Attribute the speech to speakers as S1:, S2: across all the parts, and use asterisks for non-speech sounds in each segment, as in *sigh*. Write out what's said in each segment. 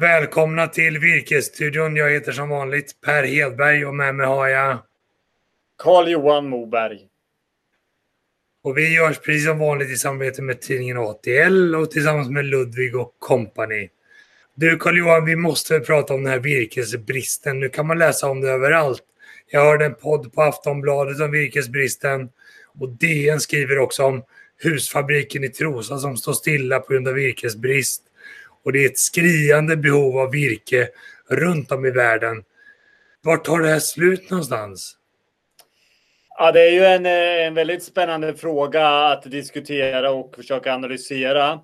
S1: Välkomna till Virkesstudion. Jag heter som vanligt Per Hedberg och med mig har jag
S2: Carl-Johan Moberg.
S1: Och vi görs precis som vanligt i samarbete med tidningen ATL och tillsammans med Ludvig och Company. Du Carl-Johan, vi måste prata om den här virkesbristen. Nu kan man läsa om det överallt. Jag hörde en podd på Aftonbladet om virkesbristen och DN skriver också om husfabriken i Trosa som står stilla på grund av virkesbrist. Och det är ett skriande behov av virke runt om i världen. Vart tar det här slut någonstans?
S2: Ja, det är ju en, eh, en väldigt spännande fråga att diskutera och försöka analysera.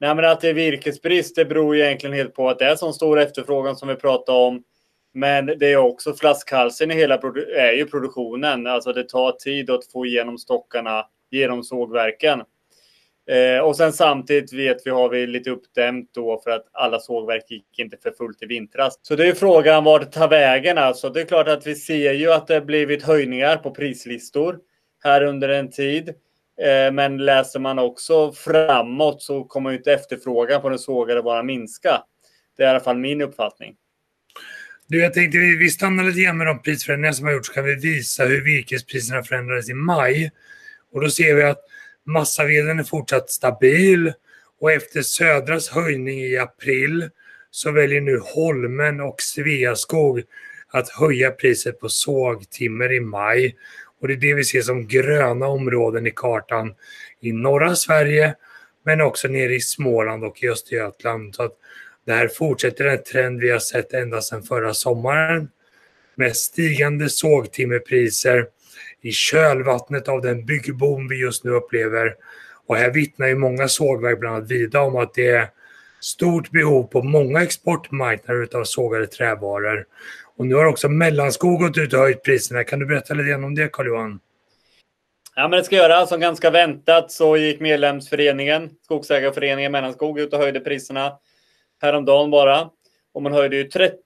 S2: Nej, men att det är virkesbrist det beror ju egentligen helt på att det är så stor efterfrågan som vi pratar om. Men det är också flaskhalsen i hela är ju produktionen. Alltså det tar tid att få igenom stockarna genom sågverken. Eh, och sen samtidigt vet vi har vi lite uppdämt då för att alla sågverk gick inte för fullt i vintras. Så det är frågan vart det tar vägen alltså. Det är klart att vi ser ju att det blivit höjningar på prislistor här under en tid. Eh, men läser man också framåt så kommer ju inte efterfrågan på den sågade bara minska. Det är i alla fall min uppfattning.
S1: Du, jag tänkte vi, vi stannar lite grann med de prisförändringar som har gjorts. Så kan vi visa hur virkespriserna förändrades i maj. Och då ser vi att Massaveden är fortsatt stabil och efter Södras höjning i april så väljer nu Holmen och Sveaskog att höja priset på sågtimmer i maj. Och det är det vi ser som gröna områden i kartan i norra Sverige men också nere i Småland och i Östergötland. Så att det här fortsätter en trend vi har sett ända sedan förra sommaren med stigande sågtimmerpriser i kölvattnet av den byggboom vi just nu upplever. Och här vittnar ju många sågverk, bland annat Vida, om att det är stort behov på många exportmarknader av sågade trävaror. Och nu har också Mellanskog gått ut och höjt priserna. Kan du berätta lite om det, Carl-Johan?
S2: Ja, men det ska jag göra. Som ganska väntat så gick medlemsföreningen, Skogsägarföreningen Mellanskog, ut och höjde priserna häromdagen bara. Och man höjde ju 30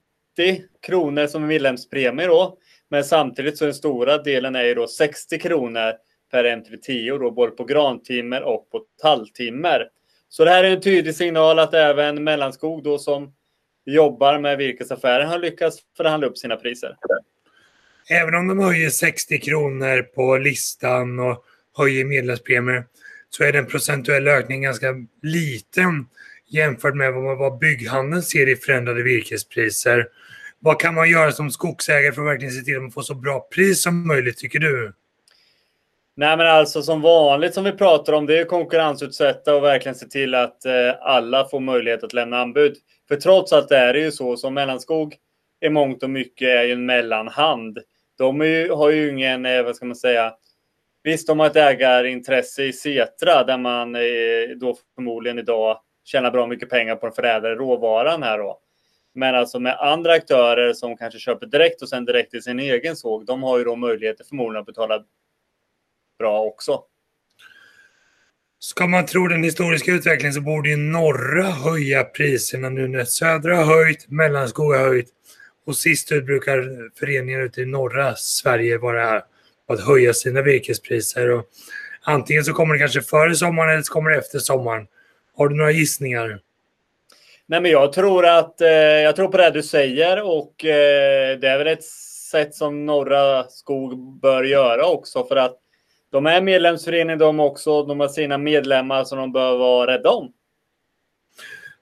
S2: kronor som medlemspremie då. Men samtidigt så den stora delen är ju då 60 kronor per M310, då både på grantimmer och på talltimmer. Så det här är en tydlig signal att även Mellanskog då som jobbar med virkesaffären har lyckats förhandla upp sina priser.
S1: Även om de höjer 60 kronor på listan och höjer medlemspremier så är den procentuella ökningen ganska liten jämfört med vad bygghandeln ser i förändrade virkespriser. Vad kan man göra som skogsägare för att verkligen se till att man får så bra pris som möjligt, tycker du?
S2: Nej, men alltså som vanligt som vi pratar om, det är konkurrensutsätta och verkligen se till att eh, alla får möjlighet att lämna anbud. För trots allt är det ju så som Mellanskog i mångt och mycket är ju en mellanhand. De ju, har ju ingen, eh, vad ska man säga, visst de har ett ägarintresse i Setra där man eh, då förmodligen idag tjänar bra mycket pengar på den förädlade råvaran här då. Men alltså med andra aktörer som kanske köper direkt och sen direkt i sin egen såg, de har ju då möjligheter förmodligen att betala bra också.
S1: Ska man tro den historiska utvecklingen så borde ju norra höja priserna nu när södra har höjt, Mellanskog har höjt och sist ut brukar föreningar ute i norra Sverige vara att höja sina virkespriser. Och antingen så kommer det kanske före sommaren eller så kommer det efter sommaren. Har du några gissningar?
S2: Nej, men jag tror att eh, jag tror på det du säger och eh, det är väl ett sätt som Norra Skog bör göra också för att de är medlemsförening de också. De har sina medlemmar som de bör vara rädda om.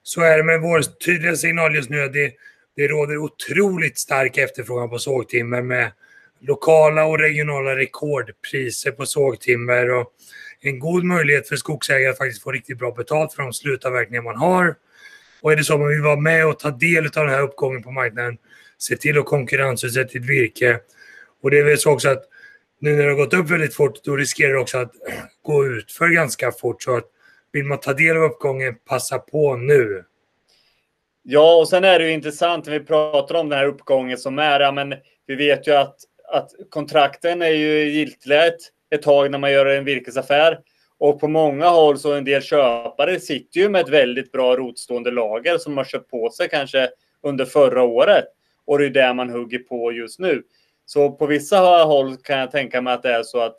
S1: Så är det, men vår tydliga signal just nu är att det, det råder otroligt stark efterfrågan på sågtimmer med lokala och regionala rekordpriser på sågtimmer och en god möjlighet för skogsägare att faktiskt få riktigt bra betalt för de slutavverkningar man har. Och är det så att man vill vara med och ta del av den här uppgången på marknaden, se till att konkurrensutsätta ditt virke. Och det är väl så också att nu när det har gått upp väldigt fort, då riskerar det också att *clears throat* gå ut för ganska fort. Så att vill man ta del av uppgången, passa på nu.
S2: Ja, och sen är det ju intressant när vi pratar om den här uppgången som är. Ja, men vi vet ju att, att kontrakten är ju giltiga ett, ett tag när man gör en virkesaffär. Och på många håll så en del köpare sitter ju med ett väldigt bra rotstående lager som har köpt på sig kanske under förra året. Och det är det man hugger på just nu. Så på vissa håll kan jag tänka mig att det är så att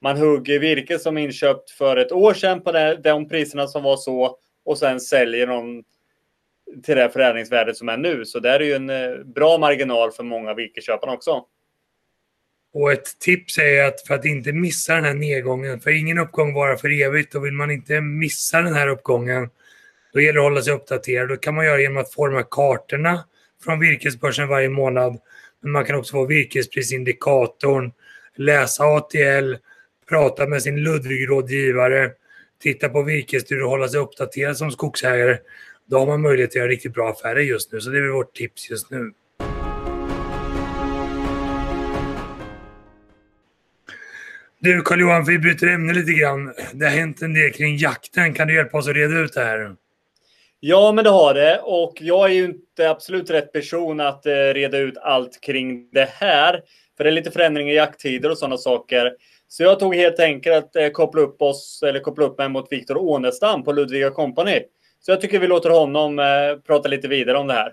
S2: man hugger virke som inköpt för ett år sedan på de priserna som var så och sen säljer de till det förädlingsvärdet som är nu. Så det är ju en eh, bra marginal för många virkesköpare också.
S1: Och ett tips är att för att inte missa den här nedgången, för ingen uppgång varar för evigt och vill man inte missa den här uppgången, då gäller det att hålla sig uppdaterad. Det kan man göra genom att forma kartorna från virkesbörsen varje månad. Men man kan också få virkesprisindikatorn, läsa ATL, prata med sin Ludvig-rådgivare, titta på virkesstudier och hålla sig uppdaterad som skogsägare. Då har man möjlighet att göra riktigt bra affärer just nu. Så det är vårt tips just nu. Du Carl-Johan, vi byter ämne lite grann. Det har hänt en del kring jakten. Kan du hjälpa oss att reda ut det här?
S2: Ja, men det har det. Och jag är ju inte absolut rätt person att eh, reda ut allt kring det här. För det är lite förändringar i jakttider och sådana saker. Så jag tog helt enkelt att koppla upp oss, eller koppla upp mig mot Viktor Ånestam på Ludvika Company. Så jag tycker vi låter honom eh, prata lite vidare om det här.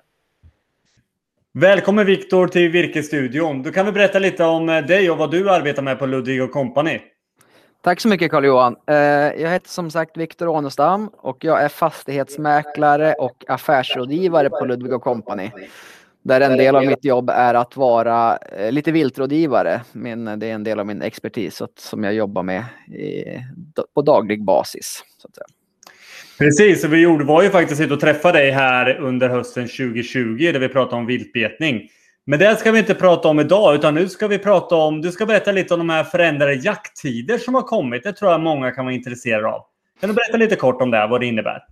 S2: Välkommen Viktor till Virkesstudion. Du kan väl berätta lite om eh, dig och vad du arbetar med på Ludvig Company.
S3: Tack så mycket Carl-Johan. Eh, jag heter som sagt Viktor Ånestam och jag är fastighetsmäklare och affärsrådgivare på Ludvig Company. Där en del av mitt jobb är att vara eh, lite viltrådgivare. Men det är en del av min expertis som jag jobbar med på daglig basis. Så att säga.
S2: Precis, och vi gjorde, var ju faktiskt ute och träffade dig här under hösten 2020 där vi pratade om viltbetning. Men det ska vi inte prata om idag, utan nu ska vi prata om, du ska berätta lite om de här förändrade jakttider som har kommit. Det tror jag många kan vara intresserade av. Kan du berätta lite kort om det, vad det innebär?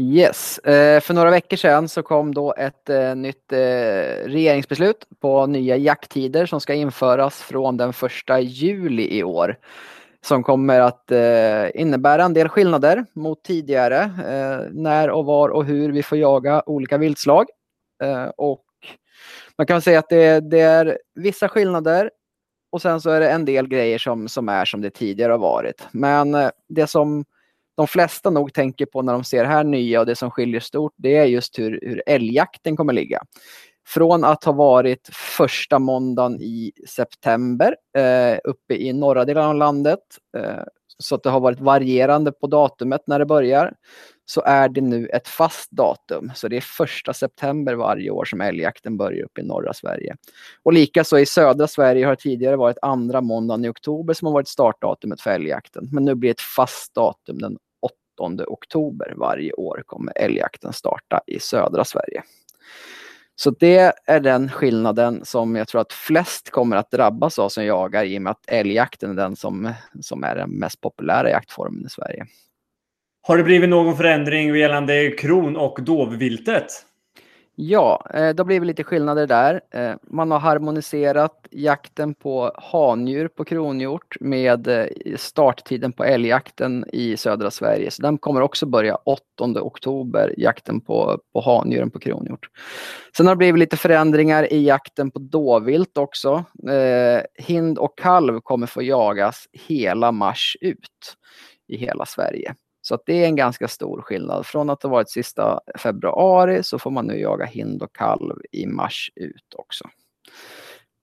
S3: Yes, eh, för några veckor sedan så kom då ett eh, nytt eh, regeringsbeslut på nya jakttider som ska införas från den 1 juli i år som kommer att eh, innebära en del skillnader mot tidigare. Eh, när och var och hur vi får jaga olika viltslag. Eh, och man kan säga att det, det, är vissa skillnader och sen så är det en del grejer som, som är som det tidigare har varit. Men eh, det som de flesta nog tänker på när de ser det här nya och det som skiljer stort, det är just hur, hur älgjakten kommer ligga. Från att ha varit första måndagen i september eh, uppe i norra delen av landet, eh, så att det har varit varierande på datumet när det börjar, så är det nu ett fast datum. Så det är första september varje år som älgjakten börjar uppe i norra Sverige. Och likaså i södra Sverige har det tidigare varit andra måndagen i oktober som har varit startdatumet för älgjakten. Men nu blir det ett fast datum den 8 oktober varje år kommer älgjakten starta i södra Sverige. Så det är den skillnaden som jag tror att flest kommer att drabbas av som jagar i och med att älgjakten är den som, som är den mest populära jaktformen i Sverige.
S2: Har det blivit någon förändring gällande kron och dovviltet?
S3: Ja, eh, det har blivit lite skillnader där. Eh, man har harmoniserat jakten på handjur på kronhjort med eh, starttiden på älgjakten i södra Sverige. Så den kommer också börja 8 oktober, jakten på, på handjuren på kronhjort. Sen har det blivit lite förändringar i jakten på dåvilt också. hind och kalv kommer få jagas hela mars ut i hela Sverige. Så det är en ganska stor skillnad. Från att det varit sista februari så får man nu jaga hind och kalv i mars ut också.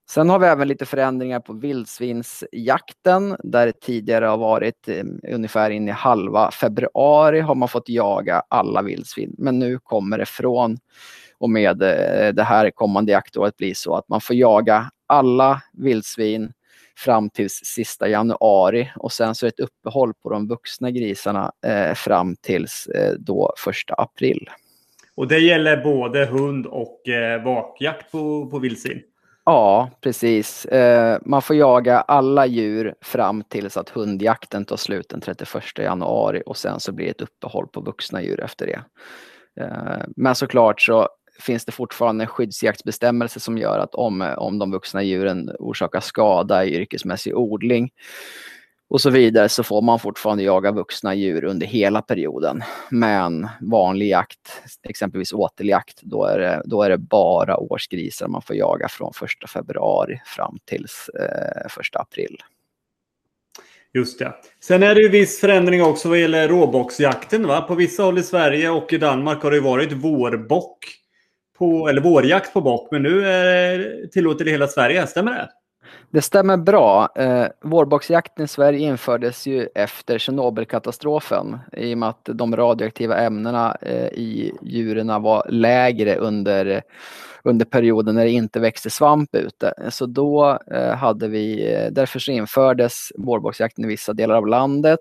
S3: Sen har vi även lite förändringar på vildsvinsjakten där det tidigare har varit eh, ungefär in i halva februari har man fått jaga alla vildsvin. Men nu kommer det från och med eh, det här kommande jaktåret bli så att man får jaga alla vildsvin fram till sista januari och sen så ett uppehåll på de vuxna grisarna eh, fram tills eh, då första april.
S2: Och det gäller både hund och eh, vakjakt på, på vildsvin?
S3: Ja, precis. Eh, man får jaga alla djur fram tills att hundjakten tar slut den 31 januari och sen så blir det ett uppehåll på vuxna djur efter det. Eh, men såklart så finns det fortfarande en skyddsjaktsbestämmelse som gör att om, om de vuxna djuren orsakar skada i yrkesmässig odling och så vidare så får man fortfarande jaga vuxna djur under hela perioden. Men vanlig jakt, exempelvis åteljakt, då är det, då är det bara årsgrisar man får jaga från 1 februari fram till eh, 1 april.
S2: Just det. Sen är det ju viss förändring också vad gäller råbocksjakten. Va? På vissa håll i Sverige och i Danmark har det varit vårbock på, eller vårjakt på bock, men nu är det hela Sverige. Stämmer det?
S3: Det stämmer bra. Eh, vårboxjakten i Sverige infördes ju efter Tjernobylkatastrofen i och med att de radioaktiva ämnena eh, i djuren var lägre under under perioden när det inte växte svamp ute. Så då eh, hade vi, eh, därför så infördes vårbocksjakten i vissa delar av landet.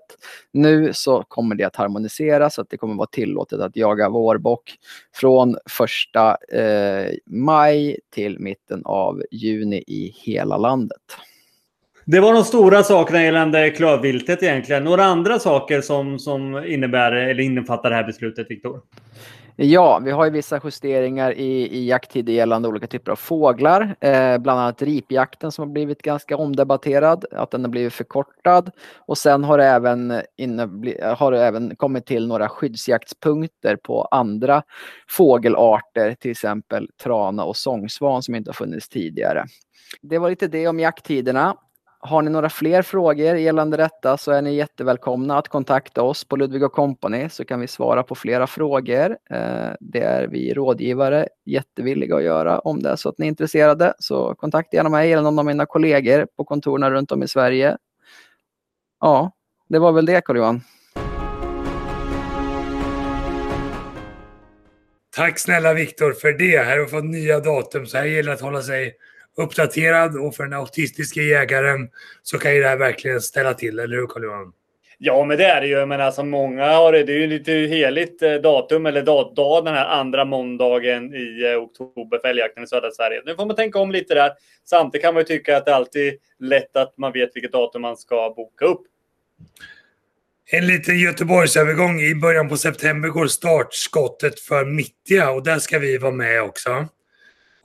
S3: Nu så kommer det att harmoniseras så att det kommer vara tillåtet att jaga vårbock från första eh, maj till mitten av juni i hela landet.
S2: Det var de stora sakerna gällande klövviltet egentligen. Några andra saker som, som innebär eller innefattar det här beslutet, Viktor?
S3: Ja, vi har ju vissa justeringar i, i jakttider gällande olika typer av fåglar. Eh, bland annat ripjakten som har blivit ganska omdebatterad, att den har blivit förkortad. Och sen har det även, inne, har det även kommit till några skyddsjaktspunkter på andra fågelarter, till exempel trana och sångsvan som inte har funnits tidigare. Det var lite det om jakttiderna. Har ni några fler frågor gällande detta så är ni jättevälkomna att kontakta oss på Ludvig Company så kan vi svara på flera frågor. Eh, det är vi rådgivare jättevilliga att göra om det är så att ni är intresserade. Så kontakta gärna mig eller någon av mina kollegor på kontoren runt om i Sverige. Ja, det var väl det Carl-Johan.
S1: Tack snälla Viktor för det. Här har vi fått nya datum så här gäller det att hålla sig uppdaterad och för den autistiska jägaren så kan ju det här verkligen ställa till, eller hur Carl-Johan?
S2: Ja, men det är det ju. Men alltså många har det. Det är ju lite heligt eh, datum eller dag, den här andra måndagen i eh, oktober för älgjakten i södra Sverige. Nu får man tänka om lite där. Samtidigt kan man ju tycka att det alltid är lätt att man vet vilket datum man ska boka upp.
S1: En liten Göteborgsövergång. I början på september går startskottet för Mittja och där ska vi vara med också.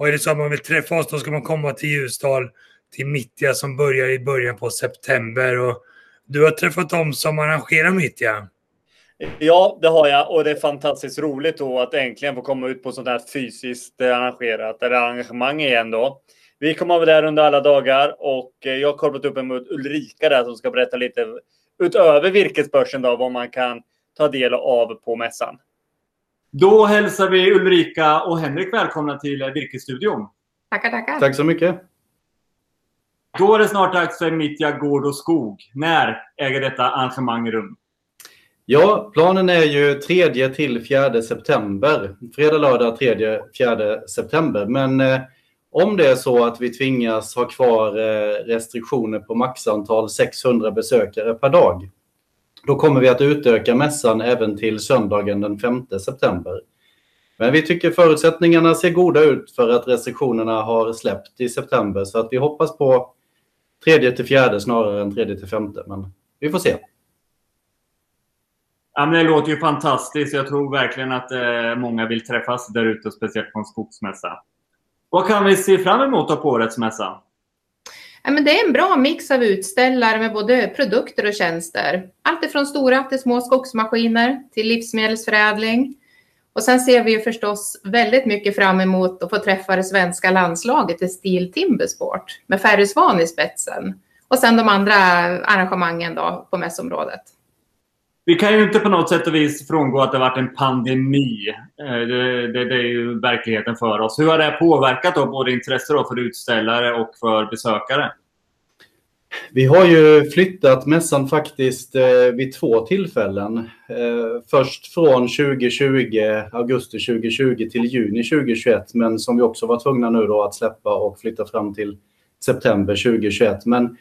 S1: Och är det så att man vill träffa oss då ska man komma till Ljusdal, till Mittja som börjar i början på september. Och du har träffat dem som arrangerar Mittja.
S2: Ja, det har jag och det är fantastiskt roligt då att äntligen få komma ut på sånt här fysiskt arrangerat eller arrangemang igen då. Vi kommer vara där under alla dagar och jag har kopplat upp emot mot Ulrika där som ska berätta lite utöver virkesbörsen då vad man kan ta del av på mässan. Då hälsar vi Ulrika och Henrik välkomna till Virkesstudion.
S4: Tackar, tackar.
S5: Tack så mycket.
S2: Då är det snart dags för Mittja Gård och Skog. När äger detta arrangemang rum?
S5: Ja, planen är ju 3 till 4 september. Fredag, lördag, 3, 4 september. Men eh, om det är så att vi tvingas ha kvar eh, restriktioner på maxantal 600 besökare per dag då kommer vi att utöka mässan även till söndagen den 5 september. Men vi tycker förutsättningarna ser goda ut för att restriktionerna har släppt i september så att vi hoppas på tredje till fjärde snarare än tredje till femte. Men vi får se.
S2: Ja, men det låter ju fantastiskt. Jag tror verkligen att eh, många vill träffas där ute, speciellt på en skogsmässa. Vad kan vi se fram emot på årets mässa?
S4: Ja, men det är en bra mix av utställare med både produkter och tjänster. Allt ifrån stora till små skogsmaskiner till livsmedelsförädling. Och sen ser vi ju förstås väldigt mycket fram emot att få träffa det svenska landslaget i Steel Timbersport med Ferry Svan i spetsen. Och sen de andra arrangemangen då på mässområdet.
S2: Vi kan ju inte på något sätt och vis frångå att det varit en pandemi. Eh, det, det, det, är ju verkligheten för oss. Hur har det påverkat då både intresse då för utställare och för besökare?
S5: Vi har ju flyttat mässan faktiskt eh, vid två tillfällen. Eh, först från 2020, augusti 2020 till juni 2021, men som vi också var tvungna nu då att släppa och flytta fram till september 2021. Men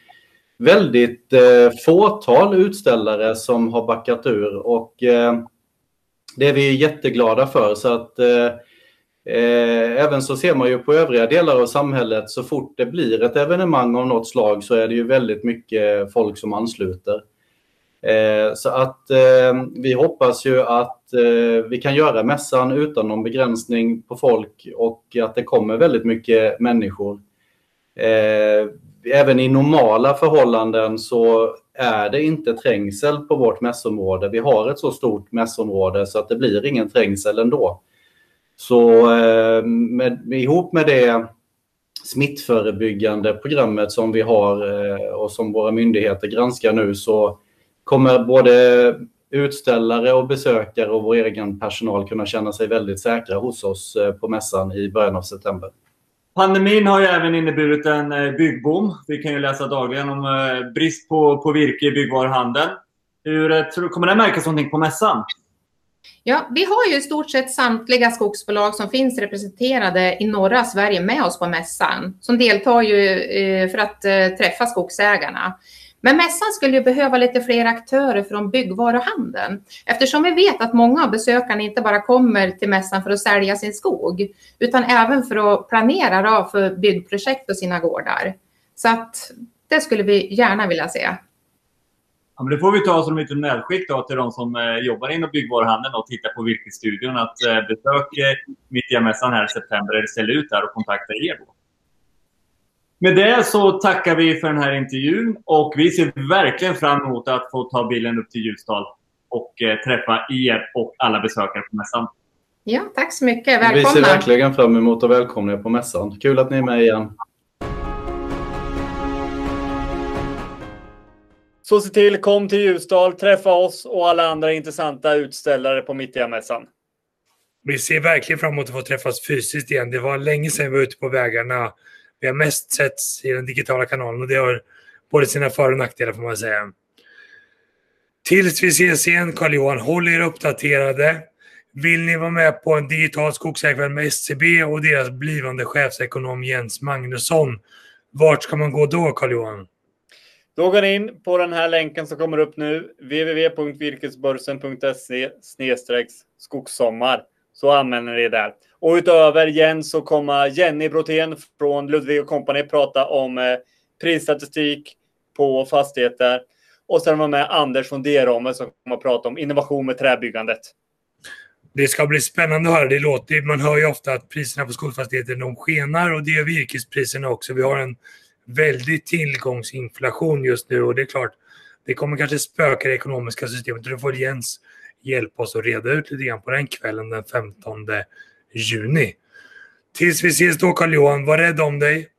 S5: väldigt eh, fåtal utställare som har backat ur och eh, det är vi jätteglada för. Så att eh, eh, även så ser man ju på övriga delar av samhället så fort det blir ett evenemang av något slag så är det ju väldigt mycket folk som ansluter. Eh, så att eh, vi hoppas ju att eh, vi kan göra mässan utan någon begränsning på folk och att det kommer väldigt mycket människor eh, även i normala förhållanden så är det inte trängsel på vårt mässområde. Vi har ett så stort mässområde så att det blir ingen trängsel ändå. Så eh, med, ihop med det smittförebyggande programmet som vi har eh, och som våra myndigheter granskar nu så kommer både utställare och besökare och vår egen personal kunna känna sig väldigt säkra hos oss eh, på mässan i början av september.
S2: Pandemin har ju även inneburit en eh, byggboom. Vi kan ju läsa dagligen om eh, brist på, på virke i byggvaruhandeln. Hur eh, tror du, kommer det märkas någonting på mässan?
S4: Ja, vi har ju i stort sett samtliga skogsbolag som finns representerade i norra Sverige med oss på mässan. Som deltar ju för att träffa skogsägarna. Men mässan skulle ju behöva lite fler aktörer från byggvaruhandeln eftersom vi vet att många av besökarna inte bara kommer till mässan för att sälja sin skog utan även för att planera för byggprojekt på sina gårdar. Så att det skulle vi gärna vilja se.
S2: Ja, men det får vi ta som ett medskick då till de som eh, jobbar inom byggvaruhandeln och tittar på Virkesstudion att eh, besök eh, Mittjamässan här i september eller ställ ut där och kontakta er då. Med det så tackar vi för den här intervjun och vi ser verkligen fram emot att få ta bilen upp till Ljusdal och eh, träffa er och alla besökare på mässan.
S4: Ja, tack så mycket. Välkomna.
S5: Vi ser verkligen fram emot att välkomna er på mässan. Kul att ni är med igen.
S2: Så se till, kom till Ljusdal, träffa oss och alla andra intressanta utställare på Mittjamässan.
S1: Vi ser verkligen fram emot att få träffas fysiskt igen. Det var länge sedan vi var ute på vägarna vi har mest setts i den digitala kanalen och det har både sina för och nackdelar får man säga. Tills vi ses igen, Carl-Johan, håll er uppdaterade. Vill ni vara med på en digital skogsägarkväll med SCB och deras blivande chefsekonom Jens Magnusson? Vart ska man gå då, Carl-Johan?
S2: Då går ni in på den här länken som kommer upp nu, www.virkesbörsen.se skogssommar. Så använder ni det där. Och utöver Jens så kommer Jenny Brotén från Ludvig Company prata om eh, prisstatistik på fastigheter. Och sen var med Anders från Derome som kommer att prata om innovation med träbyggandet.
S1: Det ska bli spännande att höra. Det låter, man hör ju ofta att priserna på skolfastigheter de skenar och det gör virkespriserna också. Vi har en väldig tillgångsinflation just nu och det är klart, det kommer kanske spöka det ekonomiska systemet. Då får Jens hjälpa oss att reda ut lite grann på den kvällen den 15 juni. Tills vi ses då Carl-Johan, var rädd om dig.